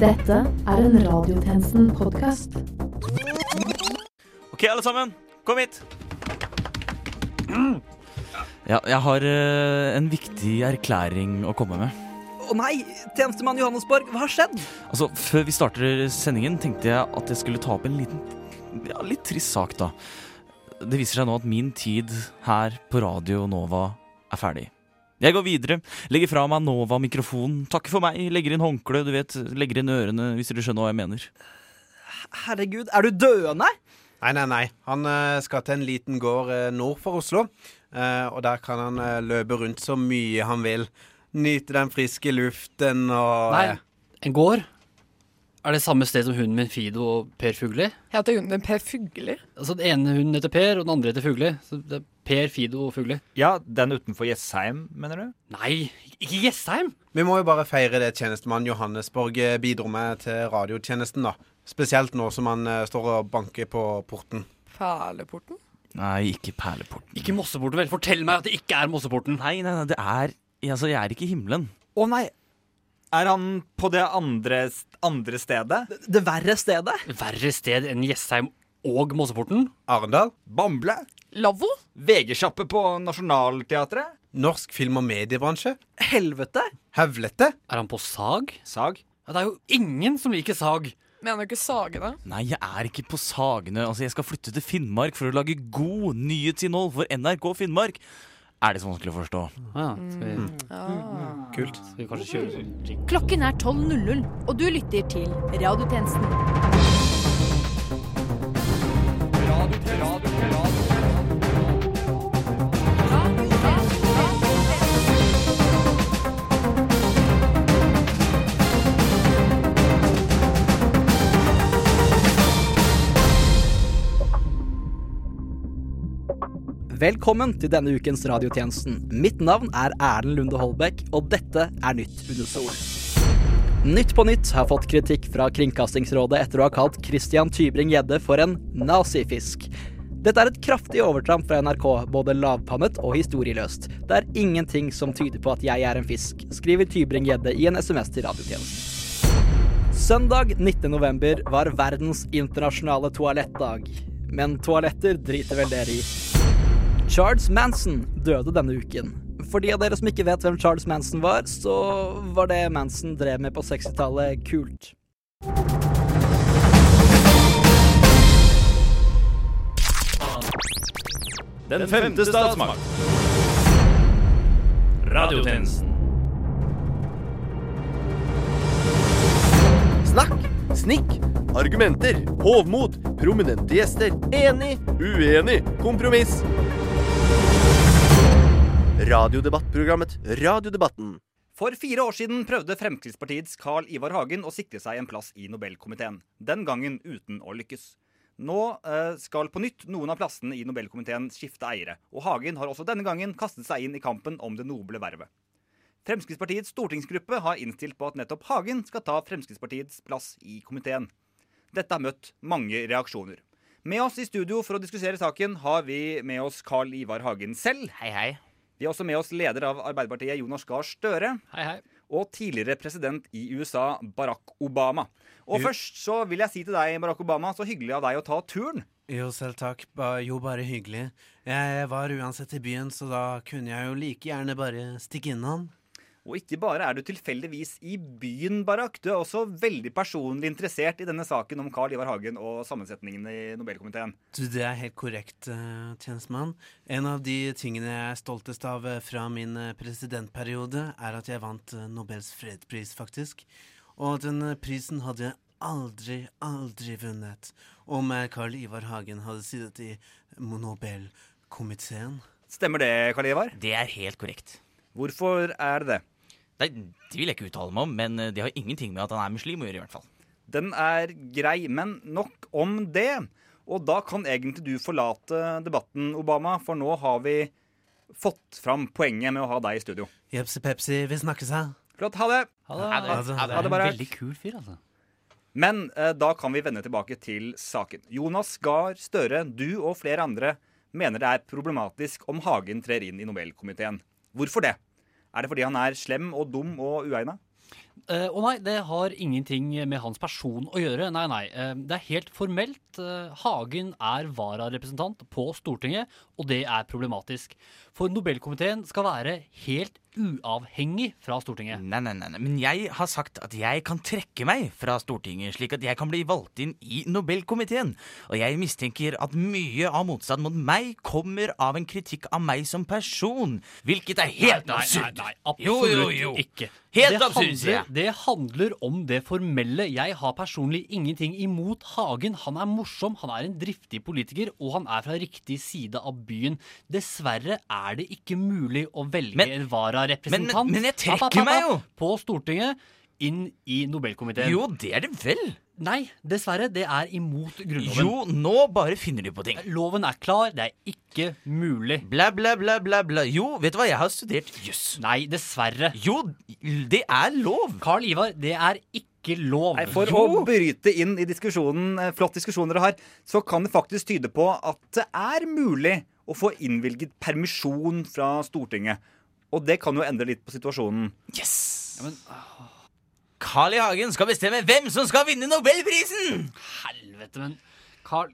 Dette er en Radiotjenesten-podkast. Ok, alle sammen, kom hit! Ja, jeg har eh, en viktig erklæring å komme med. Å nei! Tjenestemann Johannesborg, hva har skjedd? Altså, Før vi starter sendingen, tenkte jeg at jeg skulle ta opp en liten ja, litt trist sak, da. Det viser seg nå at min tid her på Radio Nova er ferdig. Jeg går videre, legger fra meg Nova-mikrofonen, takker for meg, legger inn håndkle, du vet, legger inn ørene, hvis dere skjønner hva jeg mener. Herregud, er du døende? Nei, nei, nei. Han eh, skal til en liten gård eh, nord for Oslo. eh, og der kan han løpe rundt så mye han vil. Nyte den friske luften og Nei, en gård? Er det samme sted som hunden min Fido og Per Fugli? Heter hunden din Per Fugli? Altså Den ene hunden heter Per, og den andre heter Fugli. Så det er Per, Fido og Fugli. Ja, den utenfor Jessheim, mener du? Nei, ikke Jessheim! Vi må jo bare feire det tjenestemann Johannesborg eh, bidro med til radiotjenesten, da. Spesielt nå som han eh, står og banker på porten. Perleporten? Nei, ikke Perleporten. Ikke Mosseporten, vel? Fortell meg at det ikke er Mosseporten. Nei, nei, nei, det er Altså, jeg er ikke i himmelen. Å nei! Er han på det andre, andre stedet? Det, det verre stedet? Verre sted enn Jessheim og Mosseporten? Arendal. Bamble? Lavvo? VG-sjappe på Nationaltheatret? Norsk film- og mediebransje. Helvete! Høvlete. Er han på Sag? Sag? Ja, det er jo ingen som liker Sag. Mener du ikke Sagene? Nei, jeg er ikke på Sagene. Altså, Jeg skal flytte til Finnmark for å lage god nyhetsinnhold for NRK Finnmark. Er det så vanskelig å forstå? Ja, skal, vi, Ah. Kult. skal vi kanskje kjøre sånn Klokken er 12.00, og du lytter til Radiotjenesten. Velkommen til denne ukens radiotjenesten. Mitt navn er Erlend Lunde Holbæk, og dette er Nytt under sol. Nytt på Nytt har fått kritikk fra Kringkastingsrådet etter å ha kalt Christian Tybring-Gjedde for en nazifisk. Dette er et kraftig overtramp fra NRK, både lavpannet og historieløst. Det er ingenting som tyder på at jeg er en fisk, skriver Tybring-Gjedde i en SMS til radiotjenesten. Søndag 19.11 var verdens internasjonale toalettdag. Men toaletter driter vel dere i. Charles Manson døde denne uken. For de av dere som ikke vet hvem Charles Manson var, så var det Manson drev med på 60-tallet kult. Den femte statsmakt. Radiotjenesten. Snakk, snikk, argumenter, hovmod, prominente gjester, enig, uenig, kompromiss. Radiodebattprogrammet Radiodebatten. For fire år siden prøvde Fremskrittspartiets Carl Ivar Hagen å sikre seg en plass i Nobelkomiteen. Den gangen uten å lykkes. Nå eh, skal på nytt noen av plassene i Nobelkomiteen skifte eiere, og Hagen har også denne gangen kastet seg inn i kampen om det noble vervet. Fremskrittspartiets stortingsgruppe har innstilt på at nettopp Hagen skal ta Fremskrittspartiets plass i komiteen. Dette har møtt mange reaksjoner. Med oss i studio for å diskutere saken har vi med oss Carl Ivar Hagen selv. Hei, hei. Vi har også med oss leder av Arbeiderpartiet, Jonas Gahr Støre, Hei, hei. og tidligere president i USA, Barack Obama. Og først så vil jeg si til deg, Barack Obama, så hyggelig av deg å ta turen. Jo, selv takk. Ba, jo, bare hyggelig. Jeg var uansett i byen, så da kunne jeg jo like gjerne bare stikke innom. Og ikke bare er du tilfeldigvis i byen, Barak. Du er også veldig personlig interessert i denne saken om Carl Ivar Hagen og sammensetningen i Nobelkomiteen. Du, det er helt korrekt, eh, tjenestemann. En av de tingene jeg er stoltest av eh, fra min eh, presidentperiode, er at jeg vant Nobels fredspris, faktisk. Og den prisen hadde jeg aldri, aldri vunnet om Carl Ivar Hagen hadde sittet i Nobelkomiteen. Stemmer det, Carl Ivar? Det er helt korrekt. Hvorfor er det det? Nei, Det vil jeg ikke uttale meg om, men eh, det har ingenting med at han er muslim å gjøre, i hvert fall. Den er grei, men nok om det. Og da kan egentlig du forlate debatten, Obama, for nå har vi fått fram poenget med å ha deg i studio. Jepsi pepsi, vi snakkes, her. Flott, ha det! Ha det. Ha det. Ha det. Ha det. Ha det, Barack. Veldig kul fyr, altså. Men eh, da kan vi vende tilbake til saken. Jonas Gahr Støre, du og flere andre mener det er problematisk om Hagen trer inn i Nobelkomiteen. Hvorfor det? Er det fordi han er slem og dum og uegna? Eh, og nei, det har ingenting med hans person å gjøre. Nei, nei. eh, det er helt formelt. eh, Hagen er vararepresentant på Stortinget, og det er problematisk. For Nobelkomiteen skal være helt uavhengig fra Stortinget. Nei, nei, nei, men jeg har sagt at jeg kan trekke meg fra Stortinget, slik at jeg kan bli valgt inn i Nobelkomiteen. Og jeg mistenker at mye av motstanden mot meg kommer av en kritikk av meg som person. Hvilket er helt nei, absurd. Nei, nei, nei, absolutt jo, jo. ikke. Helt absurd, sier jeg. Det handler om det formelle. Jeg har personlig ingenting imot Hagen. Han er morsom, han er en driftig politiker, og han er fra riktig side av byen. Dessverre er det ikke mulig å velge Men- en vararepresentant men- men jeg trekker meg jo. på Stortinget inn i Nobelkomiteen. Jo, det er det vel. Nei, dessverre. Det er imot Grunnloven. Jo, nå bare finner de på ting. Loven er klar. Det er ikke mulig. Bla, bla, bla, bla, bla. Jo, vet du hva, jeg har studert juss. Nei, dessverre. Jo, det er lov. Carl Ivar, det er ikke lov. Nei, For Jo. å bryte inn i diskusjonen, eh, flott diskusjon dere har, så kan det faktisk tyde på at det er mulig å få innvilget permisjon fra Stortinget. Og det kan jo endre litt på situasjonen. Yes. Ja, men, Carl I. Hagen skal bestemme hvem som skal vinne Nobelprisen! helvete, men Carl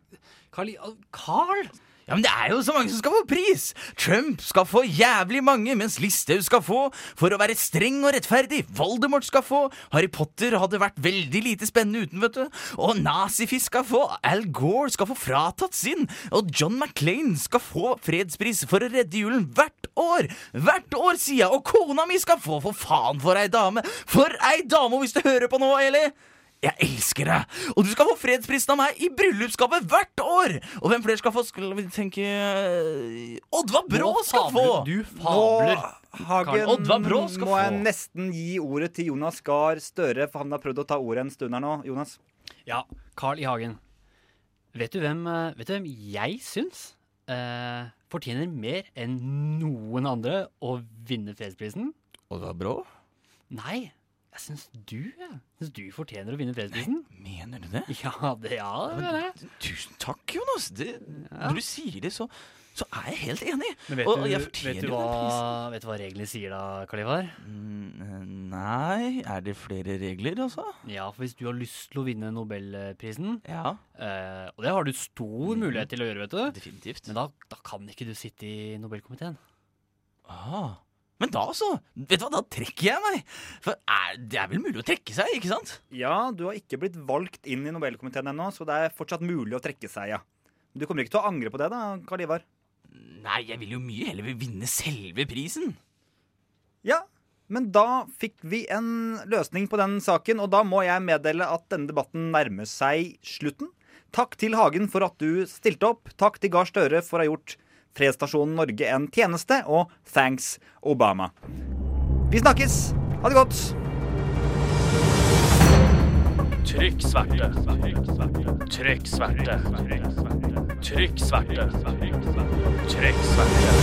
Carl, Carl? Ja, men Det er jo så mange som skal få pris! Trump skal få jævlig mange, mens Listhaug skal få for å være streng og rettferdig. Voldemort skal få. Harry Potter hadde vært veldig lite spennende uten, vet du. Og Nazifisk skal få. Al Gore skal få fratatt sin. Og John McClain skal få fredspris for å redde julen hvert år. Hvert år, sier jeg. Og kona mi skal få. For faen, for ei dame. For ei dame, hvis du hører på nå, Eli! Jeg elsker deg! Og du skal få fredsprisen av meg i bryllupsgave hvert år! Og hvem flere skal få? Skal vi tenke eh, Oddvar Brå skal få! Du fabler. Hagen, Oddvar Brå skal må jeg få. nesten gi ordet til Jonas Gahr Støre, for han har prøvd å ta ordet en stund her nå. Jonas? Ja, Carl I. Hagen. Vet du hvem, eh, vet du hvem jeg syns eh, fortjener mer enn noen andre å vinne fredsprisen? Oddvar Brå? Nei, jeg syns du ja. syns du fortjener å vinne fredsprisen. Nei, Mener du det? Ja, det ja, det mener jeg. Tusen takk, Jonas. Det, Når du sier det, så, så er jeg helt enig. Men vet, Og- du, jeg vet, du hva, vet du hva reglene sier da, Karl Ivar? Mm, Nei, er det flere regler, altså? Ja, for hvis du har lyst til å vinne Nobelprisen, Ja, eh, og det har du stor mulighet til å gjøre, vet du, definitivt. men da, da kan ikke du sitte i Nobelkomiteen. Ah. Men da så! Vet du hva, da trekker jeg meg! For er, det er vel mulig å trekke seg, ikke sant? Ja, du har ikke blitt valgt inn i Nobelkomiteen ennå, så det er fortsatt mulig å trekke seg, ja. Men du kommer ikke til å angre på det, da, Karl Ivar? Nei, jeg vil jo mye heller vinne selve prisen. Ja, men da fikk vi en løsning på den saken, og da må jeg meddele at denne debatten nærmer seg slutten. Takk til Hagen for at du stilte opp. Takk til Gahr Støre for å ha gjort Fredsstasjonen Norge en tjeneste, og thanks Obama. Vi snakkes! Ha det godt! Trykk sverte. Trykk sverte. Trykk sverte. Trykk sverte.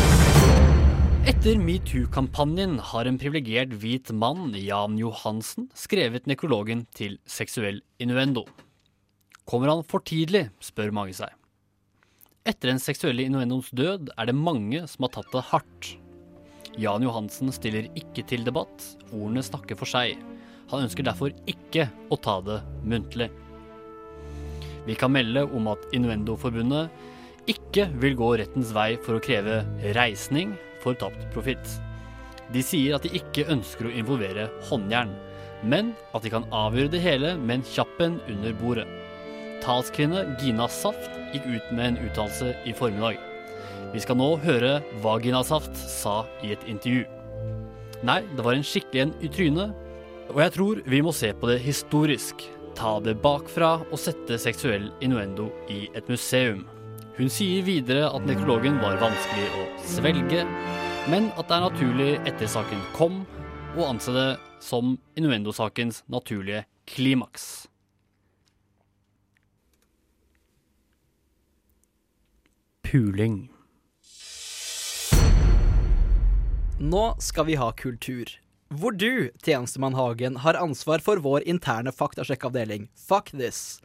Etter metoo-kampanjen har en privilegert hvit mann, Jan Johansen, skrevet nekrologen til seksuell innuendo. Kommer han for tidlig, spør mange seg. Etter den seksuelle innuendoens død er det mange som har tatt det hardt. Jan Johansen stiller ikke til debatt, ordene snakker for seg. Han ønsker derfor ikke å ta det muntlig. Vi kan melde om at Innuendoforbundet ikke vil gå rettens vei for å kreve reisning for tapt profitt. De sier at de ikke ønsker å involvere håndjern, men at de kan avgjøre det hele med en kjappen under bordet. Talskvinne Gina Saft gikk ut med en uttalelse i formiddag. Vi skal nå høre hva Gina Saft sa i et intervju. Nei, det var en skikkelig en i trynet, og jeg tror vi må se på det historisk. Ta det bakfra og sette seksuell innuendo i et museum. Hun sier videre at nekrologen var vanskelig å svelge, men at det er naturlig etter saken kom, å anse det som innuendosakens naturlige klimaks. Puling. Nå skal vi ha kultur. Hvor du, tjenestemann Hagen, har ansvar for vår interne faktasjekkavdeling, Fuck this.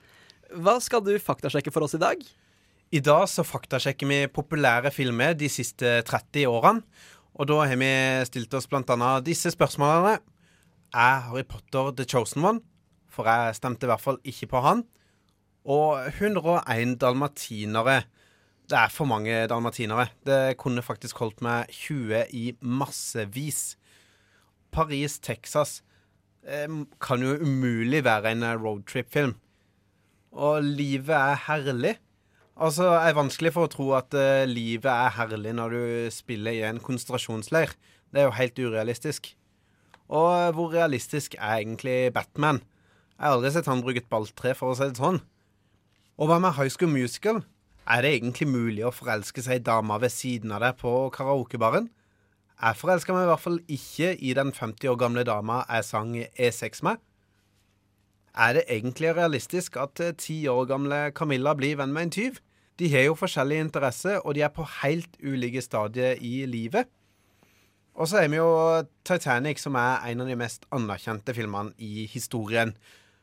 Hva skal du faktasjekke for oss i dag? I dag så faktasjekker vi populære filmer de siste 30 årene. Og da har vi stilt oss annet disse spørsmålene. er Harry Potter The Chosen One, for jeg stemte i hvert fall ikke på han. Og 101 dalmatinere. Det er for mange dalmatinere. Det kunne faktisk holdt meg 20 i massevis. Paris, Texas eh, kan jo umulig være en roadtrip-film. Og livet er herlig. Altså, det er vanskelig for å tro at eh, livet er herlig når du spiller i en konsentrasjonsleir. Det er jo helt urealistisk. Og eh, hvor realistisk er egentlig Batman? Jeg har aldri sett han bruke et balltre, for å si det sånn. Og hva med High School Musical? Er det egentlig mulig å forelske seg i dama ved siden av deg på karaokebaren? Jeg forelska meg i hvert fall ikke i den 50 år gamle dama jeg sang E6 med. Er det egentlig realistisk at eh, ti år gamle Camilla blir venn med en tyv? De har jo forskjellig interesse, og de er på helt ulike stadier i livet. Og så er vi jo Titanic, som er en av de mest anerkjente filmene i historien.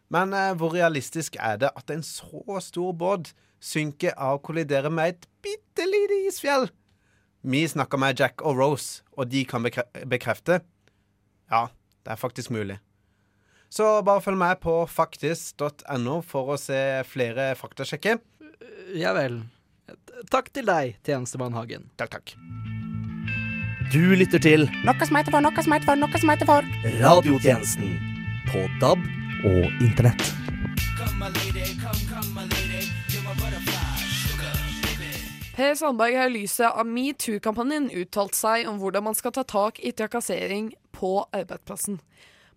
Men eh, hvor realistisk er det at en så stor båt synker av og kolliderer med et bitte lite isfjell? Vi snakker med Jack og Rose, og de kan bekre bekrefte Ja, det er faktisk mulig. Så bare følg med på faktisk.no for å se flere faktasjekker. Ja vel. Takk til deg, tjenestemann Hagen. Takk, takk. Du lytter til Noe som heter for, noe som heter for, noe som heter for. Radiotjenesten på DAB og Internett. Per Sandberg har i lyset av metoo-kampanjen uttalt seg om hvordan man skal ta tak i trakassering på arbeidsplassen.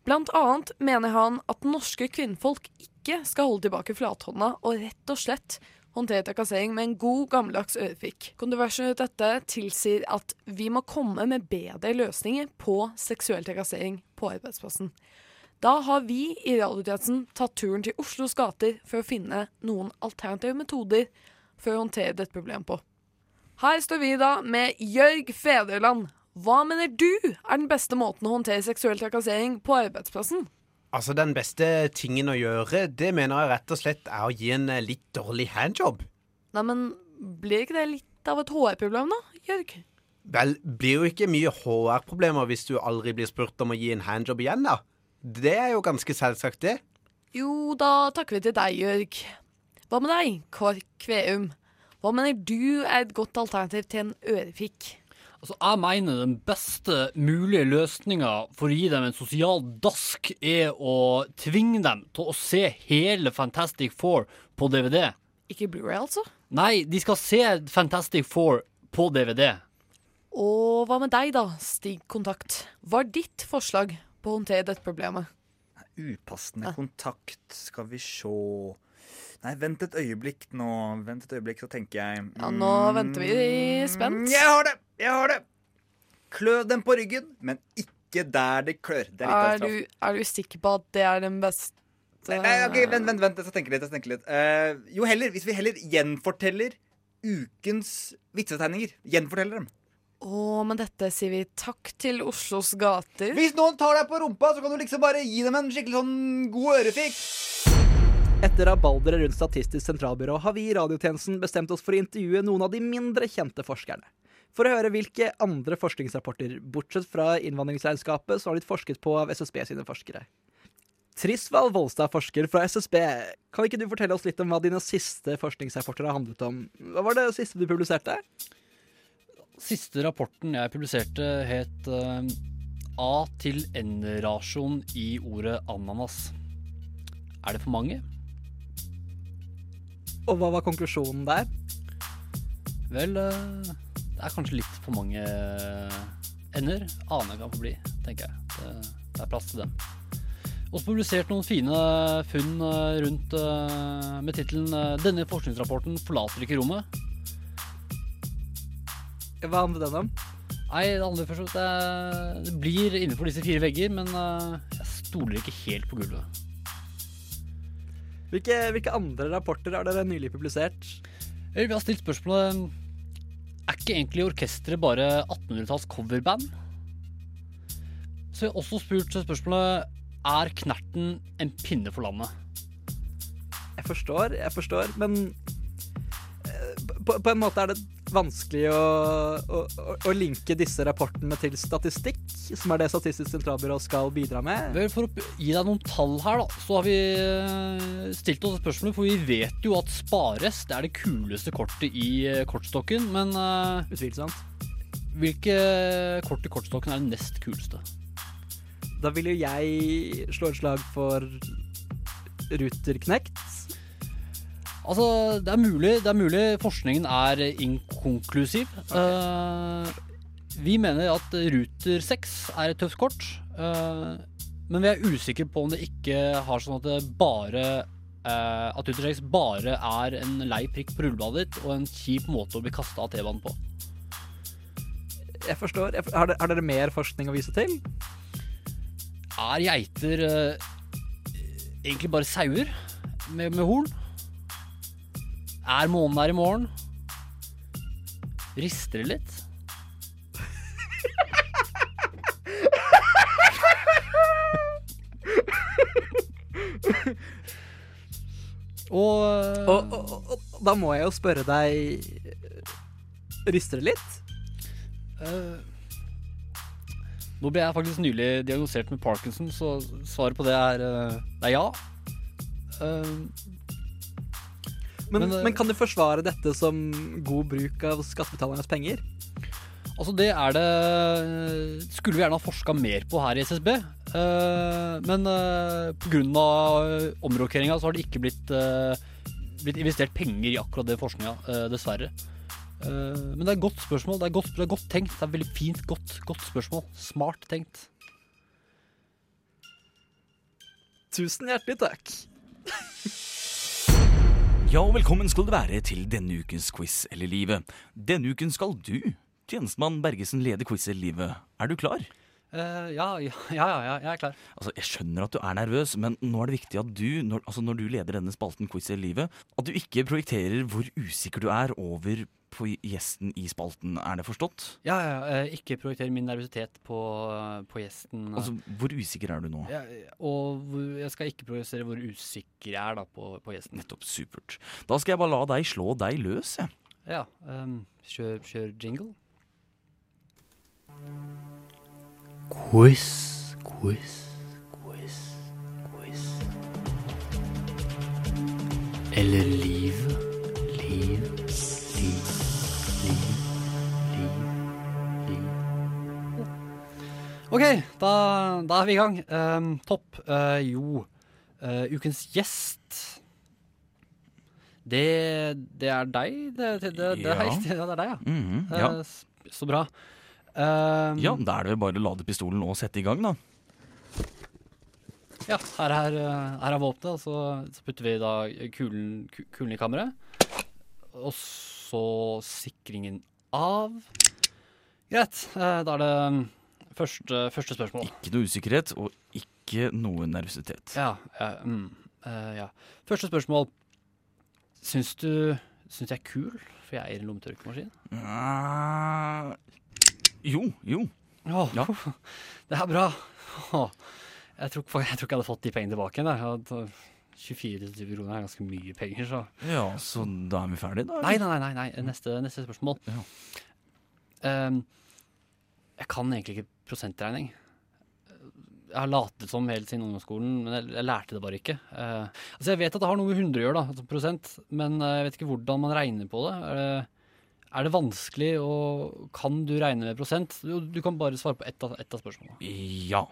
Blant annet mener han at norske kvinnfolk ikke skal holde tilbake flathånda og rett og slett håndtere trakassering med en god, gammeldags ørefik. Kontroversen rundt dette tilsier at vi må komme med bedre løsninger på seksuell trakassering på arbeidsplassen. Da har vi i Radiotjenesten tatt turen til Oslos gater for å finne noen alternative metoder for å håndtere dette problemet på. Her står vi da med Jørg Fedreland. Hva mener du er den beste måten å håndtere seksuell trakassering på arbeidsplassen? Altså, den beste tingen å gjøre, det mener jeg rett og slett er å gi en eh, litt dårlig handjob. Nei, men blir ikke det litt av et HR-problem, da, Jørg? Vel, blir jo ikke mye HR-problemer hvis du aldri blir spurt om å gi en handjob igjen, da. Det er jo ganske selvsagt, det. Jo, da takker vi til deg, Jørg. Hva med deg, Kåre Kveum? Hva mener du er et godt alternativ til en ørefik? Altså, Jeg mener den beste mulige løsninga for å gi dem en sosial dask, er å tvinge dem til å se hele Fantastic Four på DVD. Ikke Blu-ray, altså? Nei, de skal se Fantastic Four på DVD. Og hva med deg, da, Stig Kontakt? Hva er ditt forslag på å håndtere dette problemet? Upassende kontakt, skal vi sjå Nei, vent et øyeblikk nå. Vent et øyeblikk, så tenker jeg Ja, nå venter vi spent. Mm, Jeg har det! Jeg har det! Klø dem på ryggen, men ikke der det klør. Det er Er du, er du sikker på at det er den beste Nei, nei, ok, vent, vent, vent, jeg skal tenke litt. Jeg skal tenke litt. Uh, jo heller, hvis vi heller gjenforteller ukens vitsetegninger. Gjenforteller dem. Å, men dette sier vi takk til Oslos gater. Hvis noen tar deg på rumpa, så kan du liksom bare gi dem en skikkelig sånn god ørefik. Etter rabalderet rundt Statistisk sentralbyrå har vi i radiotjenesten bestemt oss for å intervjue noen av de mindre kjente forskerne. For å høre hvilke andre forskningsrapporter, bortsett fra innvandringsregnskapet, som har blitt forsket på av SSB sine forskere. Trisvald Volstad, forsker fra SSB, kan ikke du fortelle oss litt om hva dine siste forskningsrapporter har handlet om? Hva var det siste du publiserte? Siste rapporten jeg publiserte, het eh, A til N-rasjon i ordet ananas. Er det for mange? Og hva var konklusjonen der? Vel, eh, det er kanskje litt for mange ender. Aner kan få bli, tenker jeg. Det, det er plass til dem. Også publisert noen fine funn eh, rundt eh, med tittelen eh, 'Denne forskningsrapporten forlater ikke rommet'. Hva handler den om? Nei, det handler først om at jeg det blir innenfor disse fire vegger, men eh, jeg stoler ikke helt på gulvet. Hvilke, hvilke andre rapporter har dere nylig publisert? Eller vi har stilt spørsmålet Er ikke egentlig orkesteret bare 1800-talls coverband? Så vi har også spurt spørsmålet Er Knerten en pinne for landet? Jeg forstår, jeg forstår, men eh, på, på en måte er det vanskelig å, å, å- linke disse rapportene til statistikk. som er det Statistisk sentralbyrå skal bidra med. Vel, For å gi deg noen tall her, da, så har vi eh, stilt oss spørsmålet. For vi vet jo at Spares det er det kuleste kortet i eh, kortstokken. Men eh, Utvilsomt. hvilke kort i kortstokken er det nest kuleste? Da vil jo jeg slå et slag for Ruterknekt. Altså, det er mulig, det er mulig forskningen er inkonklusiv. Eh, vi mener at Ruter 6 er et tøft kort. Uh, men vi er usikre på om det ikke har sånn at det bare uh, At Ruter 6 bare er en lei prikk på rullebladet ditt og en kjip måte å bli kasta av T-banen på. Jeg forstår. Har, dere, har dere mer forskning å vise til? Er geiter egentlig bare sauer med, med horn? Er månen her i morgen? Rister det litt? Og, eh, Og, og, og, og da må jeg jo spørre deg Rister det litt? Uh, Nå ble jeg faktisk nylig diagnosert med Parkinson, så svaret på det er, uh, det er ja. Eh, Men, Men, men, eh, kan du forsvare dette som god bruk av skattebetalernes penger? Altså det er det Skulle vi gjerne ha forska mer på her i SSB. eh, men pga. omrokeringa så har det ikke blitt, eh, blitt investert penger i akkurat det forskninga, eh, dessverre. Eh, men det er et godt spørsmål. Det er godt, det er godt tenkt. Det er veldig fint, godt, godt spørsmål. Smart tenkt. Tusen hjertelig takk. Ja, og velkommen skal du være til denne ukens quiz eller livet. Denne uken skal du, tjenestemann Bergesen, lede quiz eller livet. Er du klar? Eh, ja, ja, ja, ja, jeg er klar. Altså, Jeg skjønner at du er nervøs, men nå er det viktig at du, når, altså når du leder denne spalten Quiz eller livet, at du ikke projekterer hvor usikker du er over på gjesten i spalten. Er det forstått? Ja, ja, eh, ikke projekter min nervøsitet på, på gjesten. Altså, Hvor usikker er du nå? ja, og jeg skal ikke projisere hvor usikker jeg er da på, på gjesten. Nettopp. Supert. Da skal jeg bare la deg slå deg løs, jeg. Ja, Um, kjør, kjør jingle. Quiz, quiz, quiz, quiz. Eller liv, Ok, da, da er vi i gang. Um, topp. Uh, jo, uh, ukens gjest det, det er deg? Det, det, det, Ja. det er deg, ja. Mm -hmm, ja. Uh, Så bra. Um, ja, da er det vel bare å lade pistolen og sette i gang, da. Ja, her er, her er våpenet, og så, så putter vi da kulen, kulen i kammeret. Og så sikringen av. Greit, da er det første, første spørsmål. Ikke noe usikkerhet og ikke noe nervøsitet. Ja, ja, mm, eh, ja. Første spørsmål. Syns du Syns jeg er kul, for jeg eier en lommetørkemaskin? Uh, jo, jo. Åh, Ja. Det er bra. Åh, Jeg tror, jeg tror ikke jeg hadde fått de pengene tilbake igjen. jeg. Jeg hadde- 24 000 kroner er ganske mye penger, så Ja, så da er vi ferdige, da? Nei, nei, nei. nei. Neste, neste spørsmål. Ja. Ehm, jeg kan egentlig ikke prosentregning. Jeg har latet som helt siden ungdomsskolen, men jeg, jeg lærte det bare ikke. Uh, altså Jeg vet at det har noe med 100 å gjøre, da, altså prosent, men eh, jeg vet ikke hvordan man regner på det. Er det, er det vanskelig, og kan du regne med prosent? Du, du kan bare svare på ett av, ett av spørsmålene. Ja.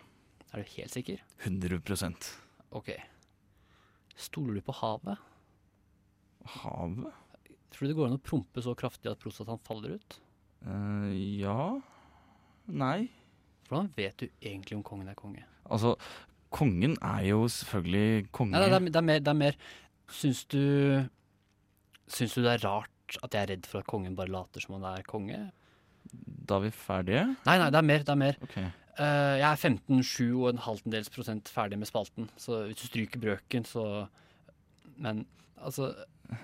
Er du helt sikker? 100% Ok. Stoler du på havet? Havet? Tror du det går an å prompe så kraftig at prostataen faller ut? Uh, ja Nei. Hvordan vet du egentlig om kongen er konge? Altså, kongen er jo selvfølgelig konge. Nei, det, er, det, er mer, det er mer Syns du Syns du det er rart at jeg er redd for at kongen bare later som han er konge? Da er vi ferdige? Nei, nei, det er mer. Det er mer. Okay. Uh, jeg er 15,7 og en halvdels prosent ferdig med spalten. Så hvis du stryker brøken, så Men altså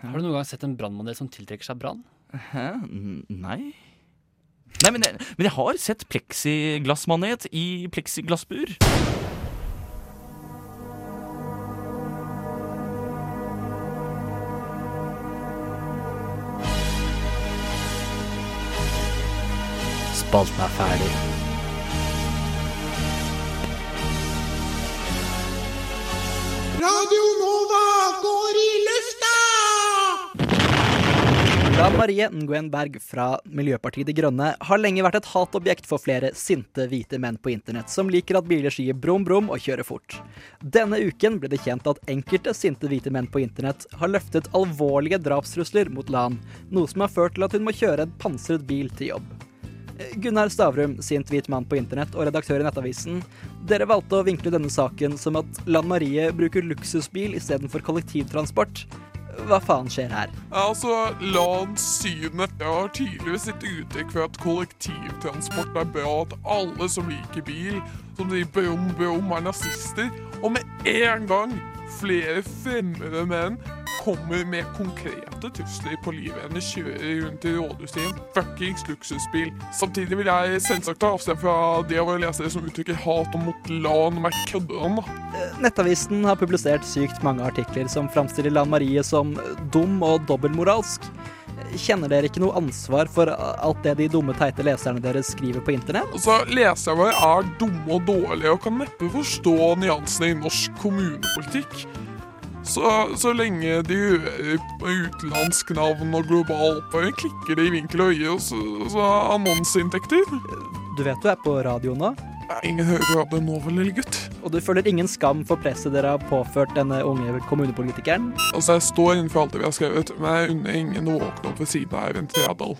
Har du noen gang sett en brannmodell som tiltrekker seg brann? Hæ? Nei? Nei, men, jeg, men jeg har sett pleksiglassmanet i pleksiglassbur. Spalten er ferdig. Radio Nova går i Lan Marie Nguyen Berg fra Miljøpartiet De Grønne har lenge vært et hatobjekt for flere sinte hvite menn på internett som liker at biler sier brum brum og kjører fort. Denne uken ble det kjent at enkelte sinte hvite menn på internett har løftet alvorlige drapstrusler mot Lan, noe som har ført til at hun må kjøre en pansret bil til jobb. Gunnar Stavrum, sint hvit mann på internett og redaktør i Nettavisen, dere valgte å vinkle denne saken som at Lan Marie bruker luksusbil istedenfor kollektivtransport. Hva faen skjer her? Altså, Lands syne Jeg har tydeligvis sitt uttrykk for at kollektivtransport er bra, at alle som liker bil, som de brum brum, er nazister. Og med en gang flere fremmede menn kommer med konkrete trusler på livet hennes, kjører rundt i rådhuset i en fuckings luksusbil. Samtidig vil jeg selvsagt ta avstand fra det av våre lesere som uttrykker hat og mot Lan meg kødder da. Nettavisen har publisert sykt mange artikler som framstiller Lan Marie som dum og dobbeltmoralsk. Kjenner dere ikke noe ansvar for alt det de dumme, teite leserne deres skriver på internett? Altså, Leserne våre er dumme og dårlige og kan neppe forstå nyansene i norsk kommunepolitikk. Så, så lenge de hører på utenlandsk navn og global oppføring, klikker de i vinkel og øye, og så, så annonseinntekter. Du vet du er på radio nå, Ingen hører på radio nå, vel, lille gutt? og du føler ingen skam for presset dere har påført denne unge kommunepolitikeren? Altså, jeg står innenfor alt det vi har skrevet, men jeg unner ingen å våkne opp ved siden av Eivind Tredal.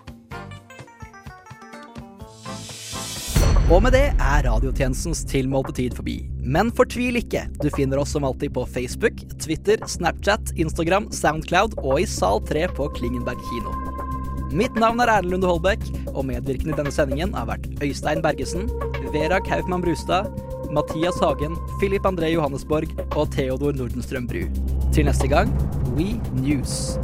Og med det er radiotjenestens tilmålte tid forbi. Men fortvil ikke, du finner oss som alltid på Facebook, Twitter, Snapchat, Instagram, Soundcloud og i Sal 3 på Klingenberg kino. Mitt navn er Erlend Lunde Holbæk, og medvirkende i denne sendingen har vært Øystein Bergesen, Vera Kaufmann Brustad, Mathias Hagen, Filip André Johannesborg og Theodor Nordenstrøm Bru. Til neste gang, We News.